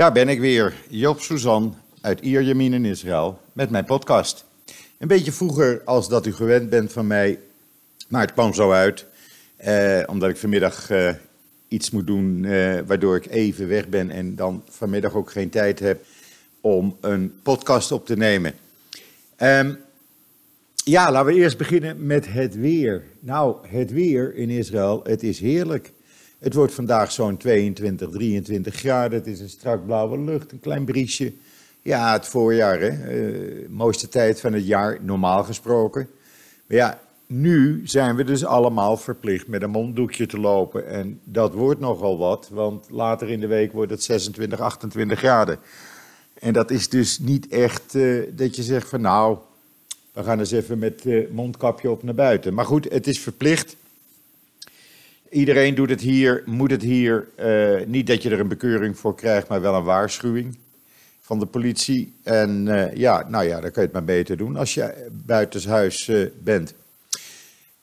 Daar ben ik weer, Job Suzan uit Ierjemien in Israël, met mijn podcast. Een beetje vroeger als dat u gewend bent van mij, maar het kwam zo uit, eh, omdat ik vanmiddag eh, iets moet doen eh, waardoor ik even weg ben en dan vanmiddag ook geen tijd heb om een podcast op te nemen. Ehm, ja, laten we eerst beginnen met het weer. Nou, het weer in Israël, het is heerlijk. Het wordt vandaag zo'n 22, 23 graden. Het is een strak blauwe lucht, een klein briesje. Ja, het voorjaar, hè? Uh, mooiste tijd van het jaar, normaal gesproken. Maar ja, nu zijn we dus allemaal verplicht met een monddoekje te lopen. En dat wordt nogal wat, want later in de week wordt het 26, 28 graden. En dat is dus niet echt uh, dat je zegt van nou, we gaan eens even met uh, mondkapje op naar buiten. Maar goed, het is verplicht. Iedereen doet het hier, moet het hier. Uh, niet dat je er een bekeuring voor krijgt, maar wel een waarschuwing van de politie. En uh, ja, nou ja, dan kun je het maar beter doen als je buitenshuis uh, bent.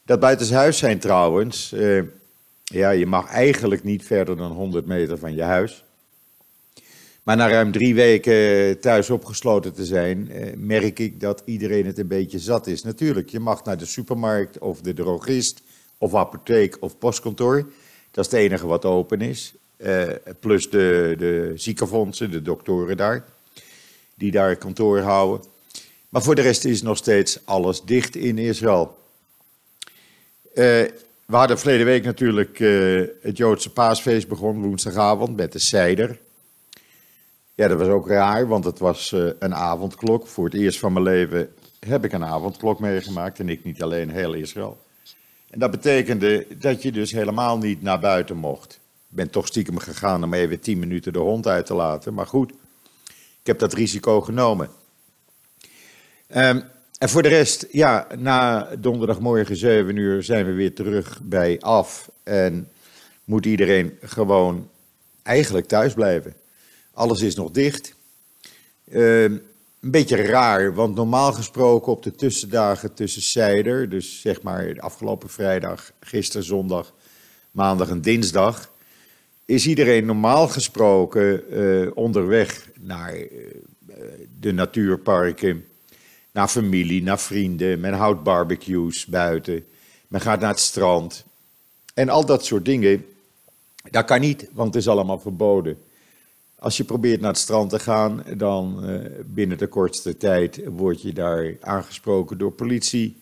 Dat buitenshuis zijn trouwens, ja, je mag eigenlijk niet verder dan 100 meter van je huis. Maar na ruim drie weken thuis opgesloten te zijn, merk ik dat iedereen het een beetje zat is. Natuurlijk, je mag naar de supermarkt of de drogist of apotheek of postkantoor. Dat is het enige wat open is. Uh, plus de, de ziekenfondsen, de doktoren daar, die daar kantoor houden. Maar voor de rest is nog steeds alles dicht in Israël. Uh, we hadden verleden week natuurlijk uh, het Joodse paasfeest begonnen, woensdagavond, met de Seider. Ja, dat was ook raar, want het was een avondklok. Voor het eerst van mijn leven heb ik een avondklok meegemaakt en ik niet alleen, heel Israël. En dat betekende dat je dus helemaal niet naar buiten mocht. Ik ben toch stiekem gegaan om even tien minuten de hond uit te laten. Maar goed, ik heb dat risico genomen. Um, en voor de rest, ja, na donderdagmorgen 7 uur zijn we weer terug bij af. En moet iedereen gewoon eigenlijk thuis blijven. Alles is nog dicht. Um, een beetje raar, want normaal gesproken op de tussendagen tussen Seider, dus zeg maar afgelopen vrijdag, gisteren zondag, maandag en dinsdag, is iedereen normaal gesproken uh, onderweg naar uh, de natuurparken, naar familie, naar vrienden. Men houdt barbecues buiten, men gaat naar het strand. En al dat soort dingen, dat kan niet, want het is allemaal verboden. Als je probeert naar het strand te gaan, dan uh, binnen de kortste tijd word je daar aangesproken door politie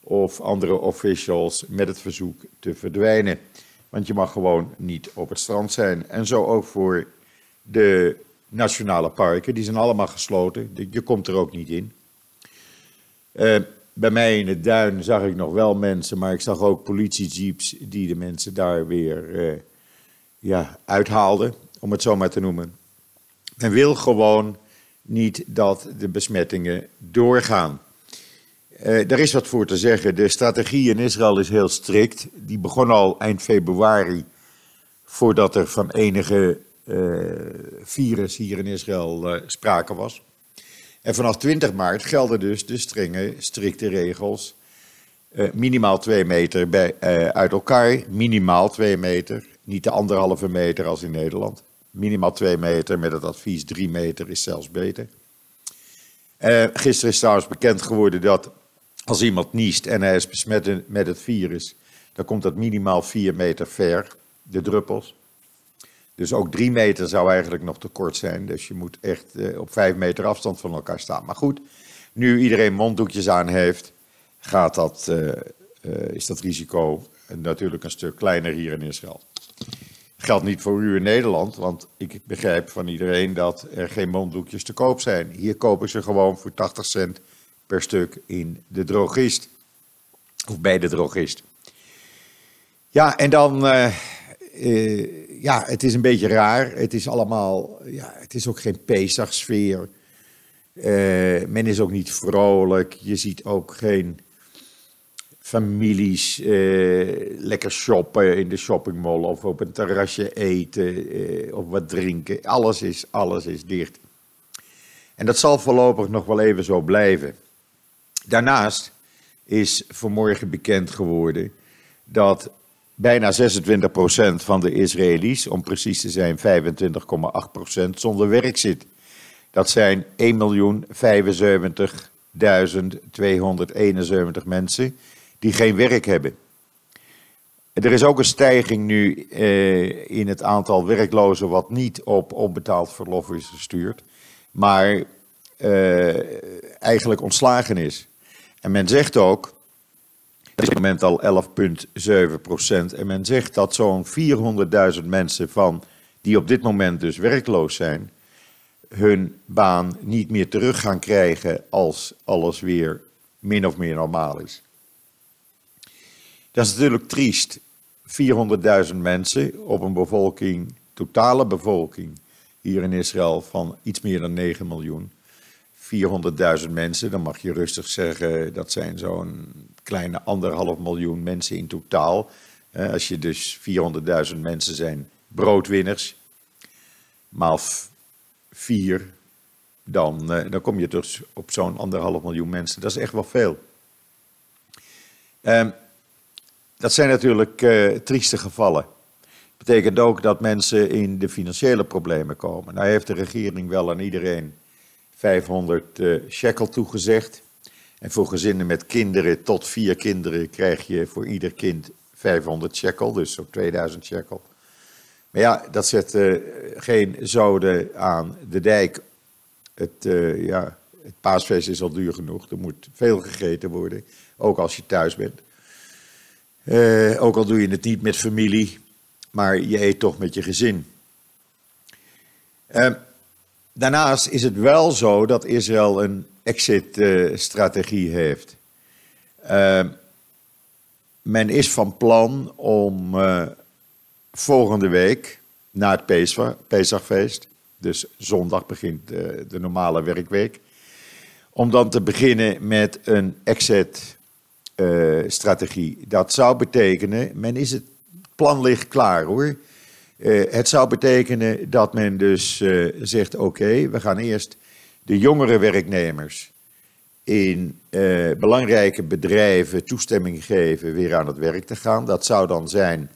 of andere officials met het verzoek te verdwijnen. Want je mag gewoon niet op het strand zijn. En zo ook voor de nationale parken, die zijn allemaal gesloten. Je komt er ook niet in. Uh, bij mij in het duin zag ik nog wel mensen, maar ik zag ook politiejeeps die de mensen daar weer uh, ja, uithaalden, om het zo maar te noemen. Men wil gewoon niet dat de besmettingen doorgaan. Uh, er is wat voor te zeggen. De strategie in Israël is heel strikt. Die begon al eind februari, voordat er van enige uh, virus hier in Israël uh, sprake was. En vanaf 20 maart gelden dus de strenge, strikte regels. minimaal twee meter bij, uit elkaar, minimaal twee meter, niet de anderhalve meter als in Nederland minimaal 2 meter, met het advies 3 meter is zelfs beter. Uh, gisteren is trouwens bekend geworden dat als iemand niest en hij is besmet met het virus, dan komt dat minimaal 4 meter ver, de druppels. Dus ook 3 meter zou eigenlijk nog te kort zijn. Dus je moet echt uh, op 5 meter afstand van elkaar staan. Maar goed, nu iedereen monddoekjes aan heeft, gaat dat, uh, is dat risico natuurlijk een stuk kleiner hier in Israël. Geldt niet voor u in Nederland, want ik begrijp van iedereen dat er geen monddoekjes te koop zijn. Hier kopen ze gewoon voor 80 cent per stuk in de drogist. Of bij de drogist. Ja, en dan, uh, uh, ja, het is een beetje raar. Het is allemaal, ja, het is ook geen Pesach-sfeer. Uh, men is ook niet vrolijk. Je ziet ook geen families eh, lekker shoppen in de shoppingmall of op een terrasje eten eh, of wat drinken. Alles is, alles is dicht. En dat zal voorlopig nog wel even zo blijven. Daarnaast is vanmorgen bekend geworden dat bijna 26% van de Israëli's, om precies te zijn 25,8%, zonder werk zit. Dat zijn 1.075.271 mensen die geen werk hebben. Er is ook een stijging nu eh, in het aantal werklozen wat niet op onbetaald verlof is gestuurd, maar eh, eigenlijk ontslagen is. En men zegt ook, op dit moment al 11,7 procent, en men zegt dat zo'n 400.000 mensen van, die op dit moment dus werkloos zijn, hun baan niet meer terug gaan krijgen als alles weer min of meer normaal is. Dat is natuurlijk triest. 400.000 mensen op een bevolking, totale bevolking hier in Israël van iets meer dan 9 miljoen. 400.000 mensen, dan mag je rustig zeggen, dat zijn zo'n kleine anderhalf miljoen mensen in totaal. Als je dus 400.000 mensen zijn broodwinners, maal vier, dan, eh, dan kom je dus op zo'n anderhalf miljoen mensen. Dat is echt wel veel. Um, dat zijn natuurlijk uh, trieste gevallen. Dat betekent ook dat mensen in de financiële problemen komen. Nou heeft de regering wel aan iedereen 500 uh, eh, shekel toegezegd. En voor gezinnen met kinderen tot vier kinderen krijg je voor ieder kind 500 shekel, dus zo'n 2000 shekel. Maar ja, dat zet uh, geen zoden aan de dijk. Het, ja, het paasfeest is al duur genoeg, er moet veel gegeten worden, ook als je thuis bent. Uh, ook al doe je het niet met familie, maar je eet toch met je gezin. Uh, daarnaast is het wel zo dat Israël een exit-strategie heeft. Uh, men is van plan om volgende week, na het Pesachfeest, dus zondag begint de normale werkweek, om dan te beginnen met een exit strategie. Dat zou betekenen, men is het plan ligt klaar hoor. Uh, het zou betekenen dat men dus uh, zegt: oké, we gaan eerst de jongere werknemers in belangrijke bedrijven toestemming geven weer aan het werk te gaan. Dat zou dan zijn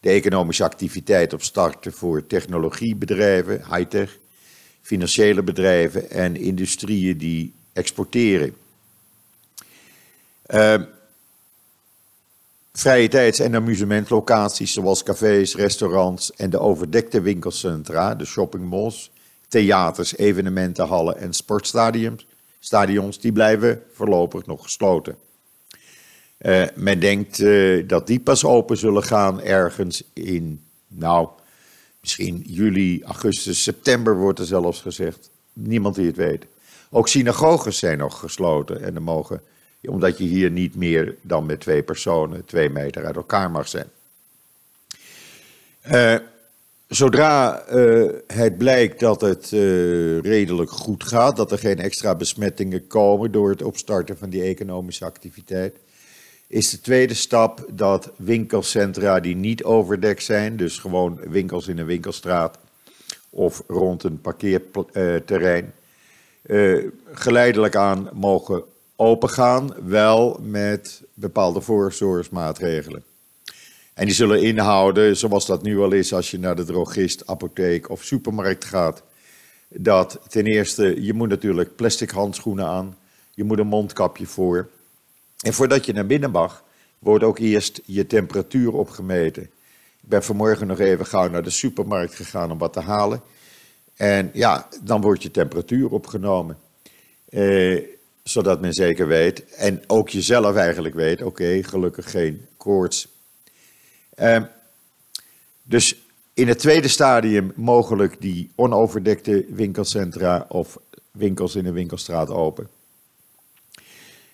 de economische activiteit opstarten voor technologiebedrijven, high-tech, financiële bedrijven en industrieën die exporteren. Uh, vrije tijds- en amusementlocaties zoals cafés, restaurants en de overdekte winkelcentra, de shoppingmalls, theaters, evenementenhallen en sportstadions, stadions, die blijven voorlopig nog gesloten. Uh, men denkt uh, dat die pas open zullen gaan ergens in, nou, misschien juli, augustus, september wordt er zelfs gezegd. Niemand die het weet. Ook synagoges zijn nog gesloten en er mogen omdat je hier niet meer dan met twee personen twee meter uit elkaar mag zijn. Uh, zodra uh, het blijkt dat het uh, redelijk goed gaat, dat er geen extra besmettingen komen door het opstarten van die economische activiteit, is de tweede stap dat winkelcentra die niet overdekt zijn, dus gewoon winkels in een winkelstraat of rond een parkeerterrein, geleidelijk aan mogen opengaan, wel met bepaalde voorzorgsmaatregelen. En die zullen inhouden, zoals dat nu al is als je naar de drogist, apotheek of supermarkt gaat. Dat ten eerste, je moet natuurlijk plastic handschoenen aan, je moet een mondkapje voor. En voordat je naar binnen mag, wordt ook eerst je temperatuur opgemeten. Ik ben vanmorgen nog even gauw naar de supermarkt gegaan om wat te halen. En ja, dan wordt je temperatuur opgenomen. Eh, zodat men zeker weet, en ook jezelf eigenlijk weet, oké, gelukkig geen koorts. Uh, dus in het tweede stadium mogelijk die onoverdekte winkelcentra of winkels in een winkelstraat open.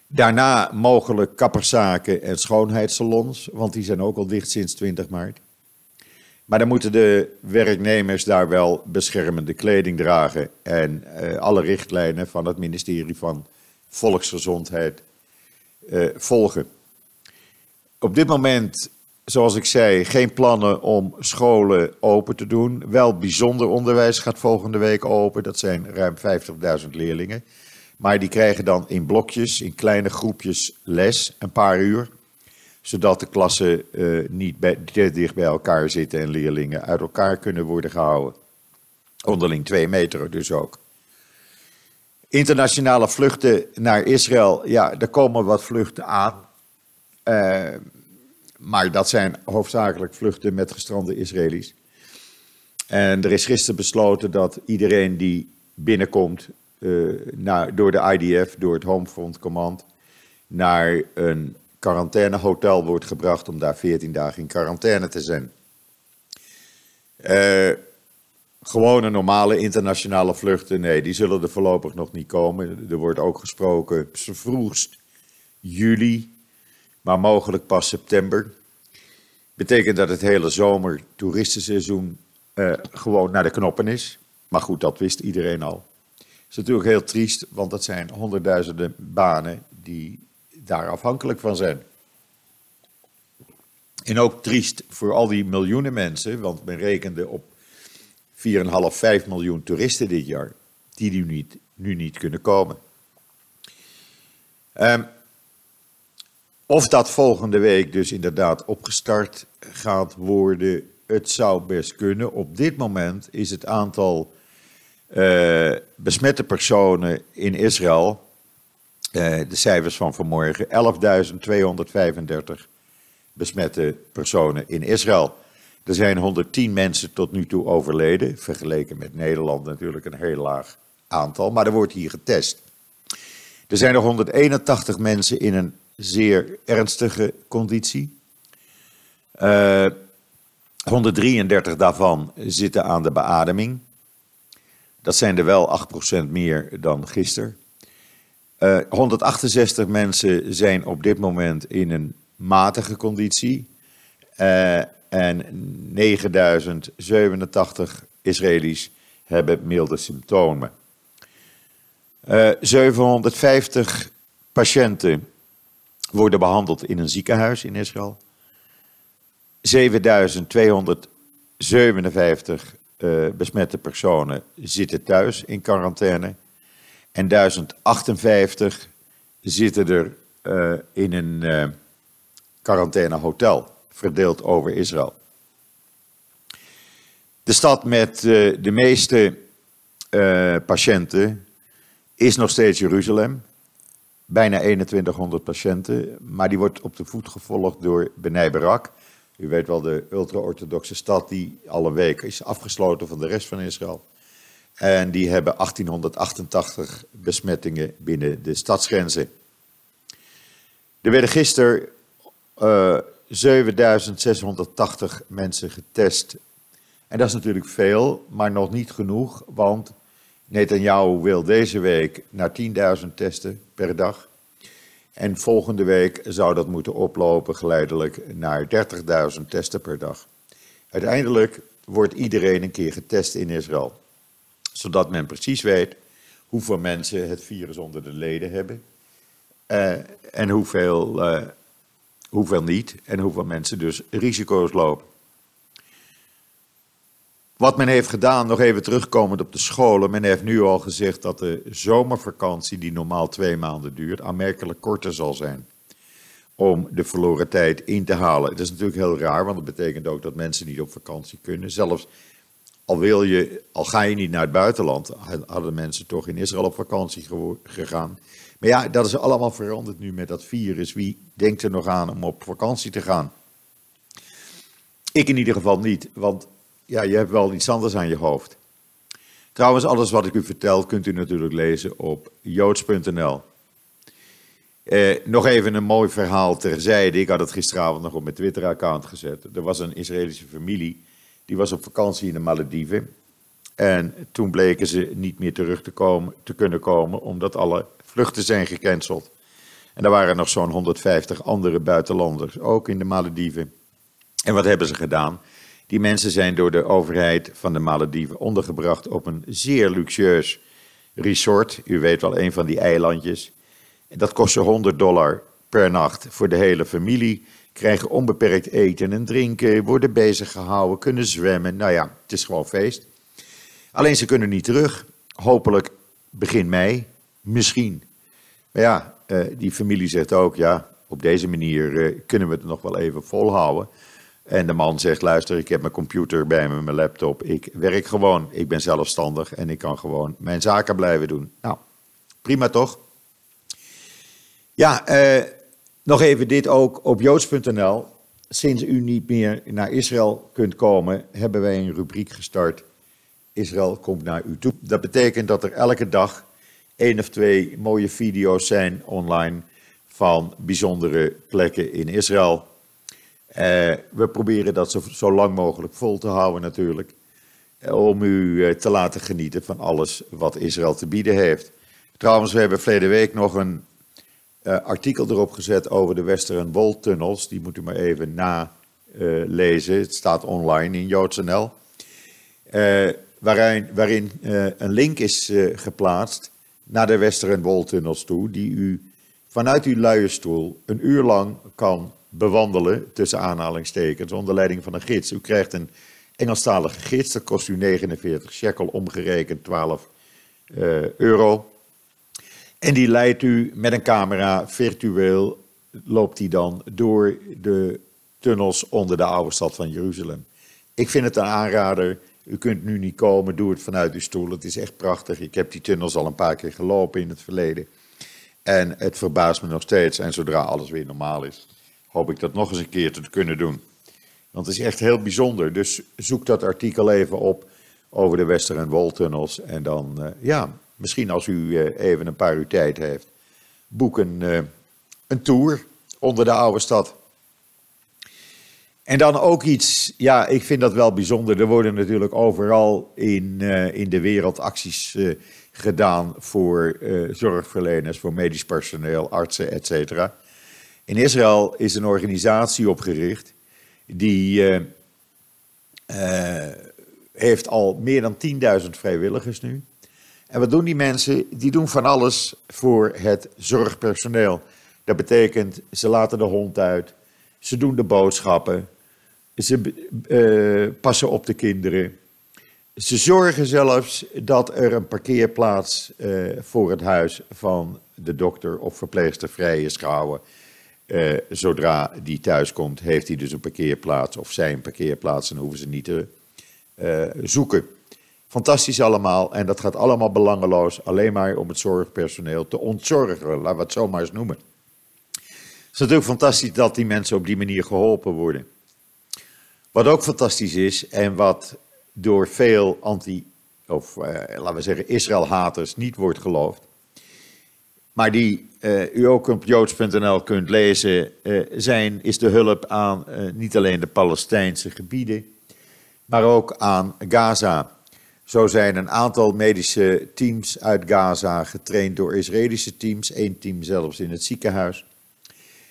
Daarna mogelijk kapperszaken en schoonheidssalons, want die zijn ook al dicht sinds 20 maart. Maar dan moeten de werknemers daar wel beschermende kleding dragen en uh, alle richtlijnen van het ministerie van volksgezondheid uh, volgen. Op dit moment, zoals ik zei, geen plannen om scholen open te doen. Wel bijzonder onderwijs gaat volgende week open. Dat zijn ruim 50.000 leerlingen. Maar die krijgen dan in blokjes, in kleine groepjes les, een paar uur. zodat de klassen niet bij, te dicht bij elkaar zitten en leerlingen uit elkaar kunnen worden gehouden. Onderling twee meter dus ook. Internationale vluchten naar Israël, ja, er komen wat vluchten aan. Uh, maar dat zijn hoofdzakelijk vluchten met gestrande Israëli's. En er is gisteren besloten dat iedereen die binnenkomt uh, naar, door de IDF, door het Homefront Command, naar een quarantainehotel wordt gebracht om daar 14 dagen in quarantaine te zijn. Uh, gewone normale internationale vluchten, nee, die zullen er voorlopig nog niet komen. Er wordt ook gesproken vroegst juli, maar mogelijk pas september. Betekent dat het hele zomer toeristenseizoen uh, gewoon naar de knoppen is. Maar goed, dat wist iedereen al. Het is natuurlijk heel triest, want dat zijn honderdduizenden banen die daar afhankelijk van zijn. En ook triest voor al die miljoenen mensen, want men rekende op 4,5, 5 miljoen toeristen dit jaar, die nu niet, nu niet kunnen komen. Um, of dat volgende week dus inderdaad opgestart gaat worden, het zou best kunnen. Op dit moment is het aantal uh, besmette personen in Israël, uh, de cijfers van vanmorgen, 11.235 besmette personen in Israël. Er zijn 110 mensen tot nu toe overleden, vergeleken met Nederland natuurlijk een heel laag aantal, maar er wordt hier getest. Er zijn nog 181 mensen in een zeer ernstige conditie. Uh, eh, 133 daarvan zitten aan de beademing. Dat zijn er wel 8% meer dan gisteren. Uh, 168 mensen zijn op dit moment in een matige conditie. Uh, en 9087 Israëli's hebben milde symptomen. Uh, 750 patiënten worden behandeld in een ziekenhuis in Israël. 7257 uh, besmette personen zitten thuis in quarantaine. En 1058 zitten er uh, in een quarantainehotel, verdeeld over Israël. De stad met de meeste patiënten is nog steeds Jeruzalem bijna 2100 patiënten, maar die wordt op de voet gevolgd door Benai Barak. U weet wel, de ultra-orthodoxe stad die alle week is afgesloten van de rest van Israël. En die hebben 1888 besmettingen binnen de stadsgrenzen. Er werden gisteren uh, 7680 mensen getest. En dat is natuurlijk veel, maar nog niet genoeg, want Netanyahu wil deze week naar 10.000 testen per dag. En volgende week zou dat moeten oplopen geleidelijk naar 30.000 testen per dag. Uiteindelijk wordt iedereen een keer getest in Israël. Zodat men precies weet hoeveel mensen het virus onder de leden hebben. Uh, en hoeveel, uh, hoeveel niet. En hoeveel mensen dus risico's lopen. Wat men heeft gedaan, nog even terugkomend op de scholen. Men heeft nu al gezegd dat de zomervakantie, die normaal twee maanden duurt, aanmerkelijk korter zal zijn. Om de verloren tijd in te halen. Dat is natuurlijk heel raar, want dat betekent ook dat mensen niet op vakantie kunnen. Zelfs al, wil je, al ga je niet naar het buitenland, hadden mensen toch in Israël op vakantie gegaan. Maar ja, dat is allemaal veranderd nu met dat virus. Wie denkt er nog aan om op vakantie te gaan? Ik in ieder geval niet, want ja, je hebt wel iets anders aan je hoofd. Trouwens, alles wat ik u vertel kunt u natuurlijk lezen op joods.nl. Eh, nog even een mooi verhaal terzijde. Ik had het gisteravond nog op mijn Twitter-account gezet. Er was een Israëlische familie, die was op vakantie in de Malediven. En toen bleken ze niet meer terug te, komen, te kunnen komen, omdat alle vluchten zijn gecanceld. En er waren nog zo'n 150 andere buitenlanders, ook in de Malediven. En wat hebben ze gedaan? Die mensen zijn door de overheid van de Malediven ondergebracht op een zeer luxueus resort. U weet wel, een van die eilandjes. Dat kost ze 100 dollar per nacht voor de hele familie. Krijgen onbeperkt eten en drinken, worden bezig gehouden, kunnen zwemmen. Nou ja, het is gewoon feest. Alleen ze kunnen niet terug. Hopelijk begin mei, misschien. Maar ja, eh, die familie zegt ook, ja, op deze manier kunnen we het nog wel even volhouden. En de man zegt: Luister, ik heb mijn computer bij me, mijn laptop. Ik werk gewoon. Ik ben zelfstandig en ik kan gewoon mijn zaken blijven doen. Nou, prima toch? Ja, eh, nog even dit ook op joods.nl. Sinds u niet meer naar Israël kunt komen, hebben wij een rubriek gestart. Israël komt naar u toe. Dat betekent dat er elke dag één of twee mooie video's zijn online van bijzondere plekken in Israël. Uh, we proberen dat zo, zo, lang mogelijk vol te houden natuurlijk. Om u uh, te laten genieten van alles wat Israël te bieden heeft. Trouwens, we hebben verleden week nog een artikel erop gezet over de Western Wall tunnels. Die moet u maar even nalezen. het staat online in JoodsNL. waarin waarin een link is geplaatst naar de Western Wall tunnels toe. Die u vanuit uw luie stoel een uur lang kan bewandelen, tussen aanhalingstekens, onder leiding van een gids. U krijgt een Engelstalige gids, dat kost u 49 shekel, omgerekend 12 uh, eh, euro. En die leidt u met een camera virtueel, loopt hij dan door de tunnels onder de oude stad van Jeruzalem. Ik vind het een aanrader. U kunt nu niet komen, doe het vanuit uw stoel. Het is echt prachtig. Ik heb die tunnels al een paar keer gelopen in het verleden. En het verbaast me nog steeds. En zodra alles weer normaal is, hoop ik dat nog eens een keer te kunnen doen. Want het is echt heel bijzonder. Dus zoek dat artikel even op over de Wester- en Woltunnels. En dan, uh, ja, misschien als u uh, even een paar uur tijd heeft, boek een, uh, een tour onder de oude stad. En dan ook iets, ja, ik vind dat wel bijzonder. Er worden natuurlijk overal in, in de wereld acties gedaan voor zorgverleners, voor medisch personeel, artsen, et cetera. In Israël is een organisatie opgericht die heeft al meer dan 10.000 vrijwilligers nu. En wat doen die mensen? Die doen van alles voor het zorgpersoneel. Dat betekent, ze laten de hond uit, ze doen de boodschappen, ze uh, passen op de kinderen. Ze zorgen zelfs dat er een parkeerplaats voor het huis van de dokter of verpleegster vrij is gehouden. Uh, zodra die thuis komt, heeft hij dus een parkeerplaats of zij een parkeerplaats en hoeven ze niet te zoeken. Fantastisch allemaal en dat gaat allemaal belangeloos, alleen maar om het zorgpersoneel te ontzorgen, laten we het zo maar eens noemen. Het is natuurlijk fantastisch dat die mensen op die manier geholpen worden. Wat ook fantastisch is en wat door veel anti- of uh, laten we zeggen Israël-haters niet wordt geloofd, maar die uh, u ook op joods.nl kunt lezen, uh, zijn, is de hulp aan niet alleen de Palestijnse gebieden, maar ook aan Gaza. Zo zijn een aantal medische teams uit Gaza getraind door Israëlische teams, één team zelfs in het ziekenhuis.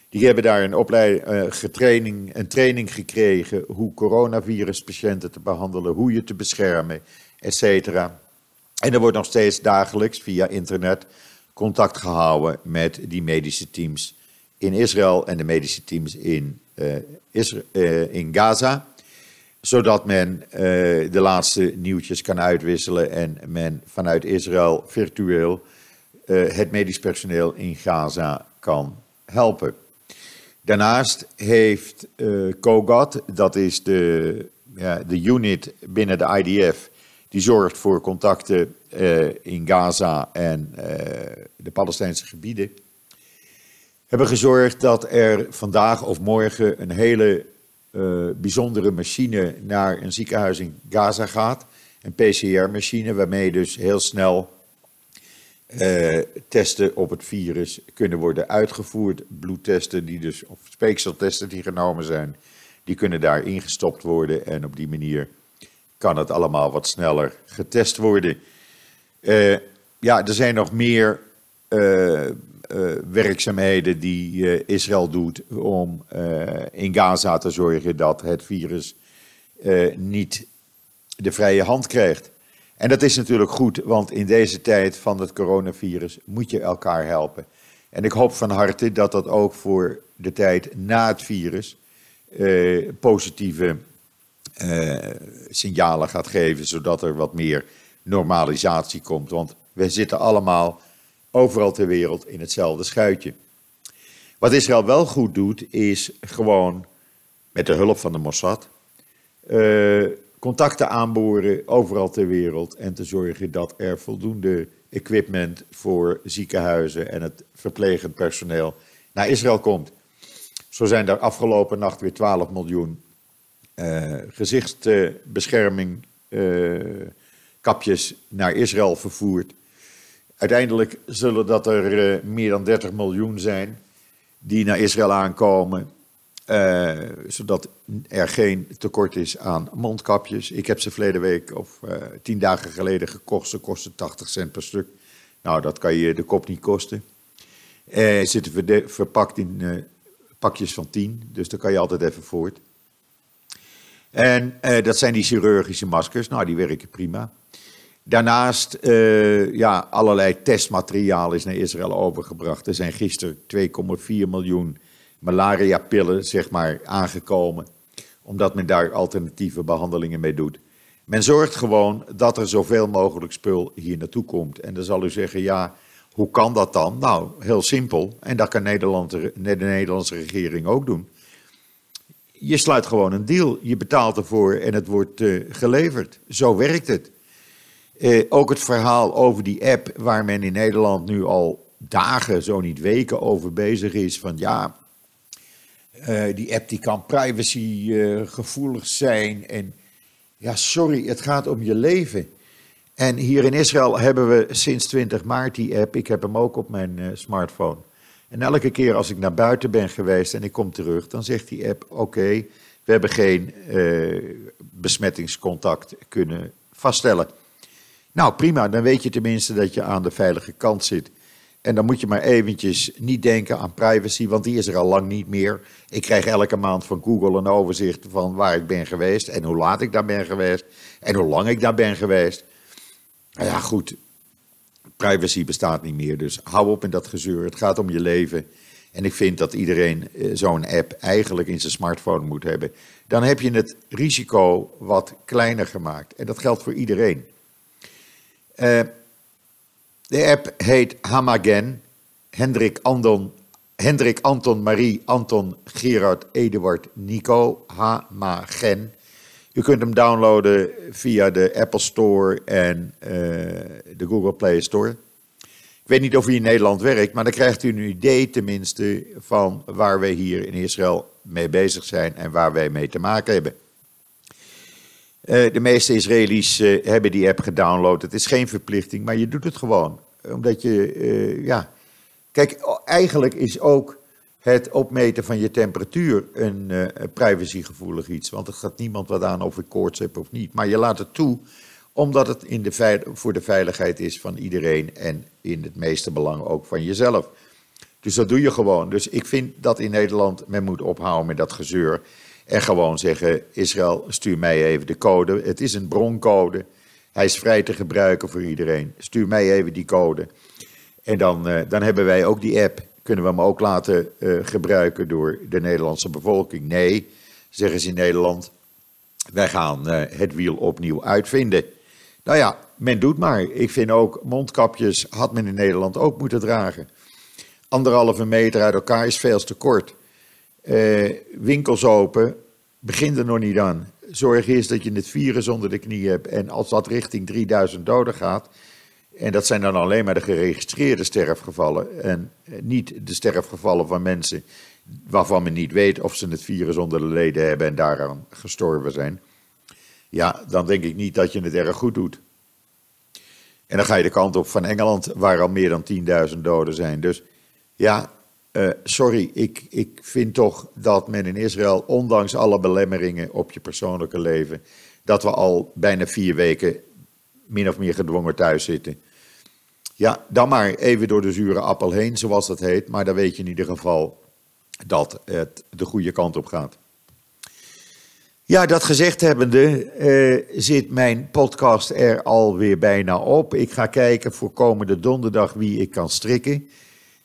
Die hebben daar een, opleiding, getraining, een training gekregen hoe coronaviruspatiënten te behandelen, hoe je te beschermen, etc. En er wordt nog steeds dagelijks via internet contact gehouden met die medische teams in Israël en de medische teams in, Isra uh, in Gaza. Zodat men uh, de laatste nieuwtjes kan uitwisselen en men vanuit Israël virtueel het medisch personeel in Gaza kan helpen. Daarnaast heeft COGAT, dat is de, ja, de unit binnen de IDF, die zorgt voor contacten uh, in Gaza en uh, de Palestijnse gebieden. Hebben gezorgd dat er vandaag of morgen een hele uh, bijzondere machine naar een ziekenhuis in Gaza gaat. Een PCR-machine waarmee dus heel snel testen op het virus kunnen worden uitgevoerd. Bloedtesten die dus, of speekseltesten die genomen zijn, die kunnen daar ingestopt worden. En op die manier kan het allemaal wat sneller getest worden. Uh, ja, er zijn nog meer werkzaamheden die Israël doet om in Gaza te zorgen dat het virus niet de vrije hand krijgt. En dat is natuurlijk goed, want in deze tijd van het coronavirus moet je elkaar helpen. En ik hoop van harte dat dat ook voor de tijd na het virus positieve signalen gaat geven, zodat er wat meer normalisatie komt. Want we zitten allemaal overal ter wereld in hetzelfde schuitje. Wat Israël wel goed doet, is gewoon met de hulp van de Mossad uh, contacten aanboren overal ter wereld en te zorgen dat er voldoende equipment voor ziekenhuizen en het verplegend personeel naar Israël komt. Zo zijn er afgelopen nacht weer 12 miljoen uh, gezichtsbescherming uh, kapjes naar Israël vervoerd. Uiteindelijk zullen dat er meer dan 30 miljoen zijn die naar Israël aankomen. Uh, zodat er geen tekort is aan mondkapjes. Ik heb ze verleden week of uh, tien dagen geleden gekocht. Ze kosten 80 cent per stuk. Nou, dat kan je de kop niet kosten. Uh, zitten verpakt in pakjes van 10, dus daar kan je altijd even voort. En dat zijn die chirurgische maskers. Nou, die werken prima. Daarnaast, uh, ja, allerlei testmateriaal is naar Israël overgebracht. Er zijn gisteren 2,4 miljoen malaria-pillen, zeg maar, aangekomen. Omdat men daar alternatieve behandelingen mee doet. Men zorgt gewoon dat er zoveel mogelijk spul hier naartoe komt. En dan zal u zeggen, ja, hoe kan dat dan? Nou, heel simpel. En dat kan Nederland, de Nederlandse regering ook doen. Je sluit gewoon een deal. Je betaalt ervoor en het wordt uh, geleverd. Zo werkt het. Uh, ook het verhaal over die app waar men in Nederland nu al dagen, zo niet weken over bezig is. Van ja, uh, die app die kan privacy uh, gevoelig zijn. En ja, sorry, het gaat om je leven. En hier in Israël hebben we sinds 20 maart die app. Ik heb hem ook op mijn smartphone. En elke keer als ik naar buiten ben geweest en ik kom terug, dan zegt die app: Oké, we hebben geen besmettingscontact kunnen vaststellen. Nou, prima, dan weet je tenminste dat je aan de veilige kant zit. En dan moet je maar eventjes niet denken aan privacy, want die is er al lang niet meer. Ik krijg elke maand van Google een overzicht van waar ik ben geweest en hoe laat ik daar ben geweest en hoe lang ik daar ben geweest. Nou ja, goed, privacy bestaat niet meer, dus hou op met dat gezeur. Het gaat om je leven. En ik vind dat iedereen eh, zo'n app eigenlijk in zijn smartphone moet hebben. Dan heb je het risico wat kleiner gemaakt. En dat geldt voor iedereen. Uh, de app heet Hamagen. Hendrik Anton, Hendrik Anton Marie Anton Gerard Eduard Nico Hamagen. U kunt hem downloaden via de Apple Store en uh, de Google Play Store. Ik weet niet of hij in Nederland werkt, maar dan krijgt u een idee tenminste van waar wij hier in Israël mee bezig zijn en waar wij mee te maken hebben. Uh, de meeste Israëli's uh, hebben die app gedownload. Het is geen verplichting, maar je doet het gewoon. Omdat je, uh, ja. Kijk, eigenlijk is ook het opmeten van je temperatuur een privacygevoelig iets. Want er gaat niemand wat aan of ik koorts heb of niet. Maar je laat het toe, omdat het in de voor de veiligheid is van iedereen. En in het meeste belang ook van jezelf. Dus dat doe je gewoon. Dus ik vind dat in Nederland men moet ophouden met dat gezeur. En gewoon zeggen: Israël, stuur mij even de code. Het is een broncode. Hij is vrij te gebruiken voor iedereen. Stuur mij even die code. En dan, uh, dan hebben wij ook die app. Kunnen we hem ook laten uh, gebruiken door de Nederlandse bevolking? Nee, zeggen ze in Nederland. Wij gaan uh, het wiel opnieuw uitvinden. Nou ja, men doet maar. Ik vind ook mondkapjes had men in Nederland ook moeten dragen. Anderhalve meter uit elkaar is veel te kort uh, winkels open, begin er nog niet aan. Zorg eerst dat je het virus onder de knie hebt. En als dat richting 3000 doden gaat, en dat zijn dan alleen maar de geregistreerde sterfgevallen en eh, niet de sterfgevallen van mensen waarvan men niet weet of ze het virus onder de leden hebben en daaraan gestorven zijn. Ja, dan denk ik niet dat je het erg goed doet. En dan ga je de kant op van Engeland, waar al meer dan 10.000 doden zijn. Dus ja, uh, sorry, ik, ik vind toch dat men in Israël, ondanks alle belemmeringen op je persoonlijke leven, dat we al bijna vier weken min of meer gedwongen thuis zitten. Ja, dan maar even door de zure appel heen, zoals dat heet. Maar dan weet je in ieder geval dat het de goede kant op gaat. Ja, dat gezegd hebbende uh, zit mijn podcast er alweer bijna op. Ik ga kijken voor komende donderdag wie ik kan strikken.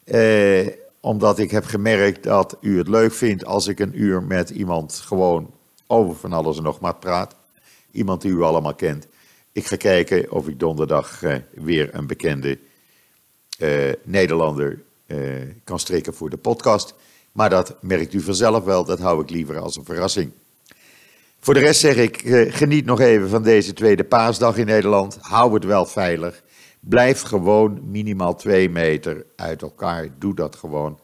Uh, omdat ik heb gemerkt dat u het leuk vindt als ik een uur met iemand gewoon over van alles en nog maar praat. Iemand die u allemaal kent. Ik ga kijken of ik donderdag uh, weer een bekende uh, Nederlander kan strikken voor de podcast. Maar dat merkt u vanzelf wel, dat hou ik liever als een verrassing. Voor de rest zeg ik, geniet nog even van deze tweede paasdag in Nederland. Hou het wel veilig. Blijf gewoon minimaal twee meter uit elkaar. Doe dat gewoon.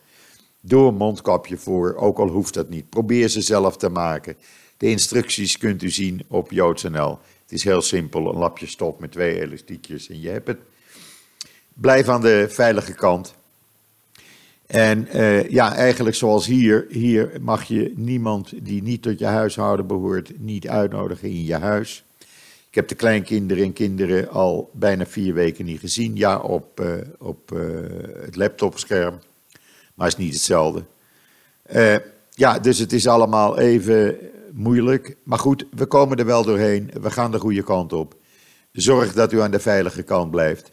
Doe een mondkapje voor, ook al hoeft dat niet. Probeer ze zelf te maken. De instructies kunt u zien op joods.nl. Het is heel simpel, een lapje stof met twee elastiekjes en je hebt het. Blijf aan de veilige kant. En uh, ja, eigenlijk zoals hier, hier mag je niemand die niet tot je huishouden behoort, niet uitnodigen in je huis. Ik heb de kleinkinderen en kinderen al bijna vier weken niet gezien. Ja, op, uh, op uh, het laptopscherm, maar is niet hetzelfde. ja, dus het is allemaal even moeilijk. Maar goed, we komen er wel doorheen. We gaan de goede kant op. Zorg dat u aan de veilige kant blijft.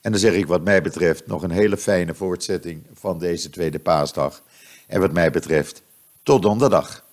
En dan zeg ik wat mij betreft nog een hele fijne voortzetting van deze tweede paasdag. En wat mij betreft, tot donderdag.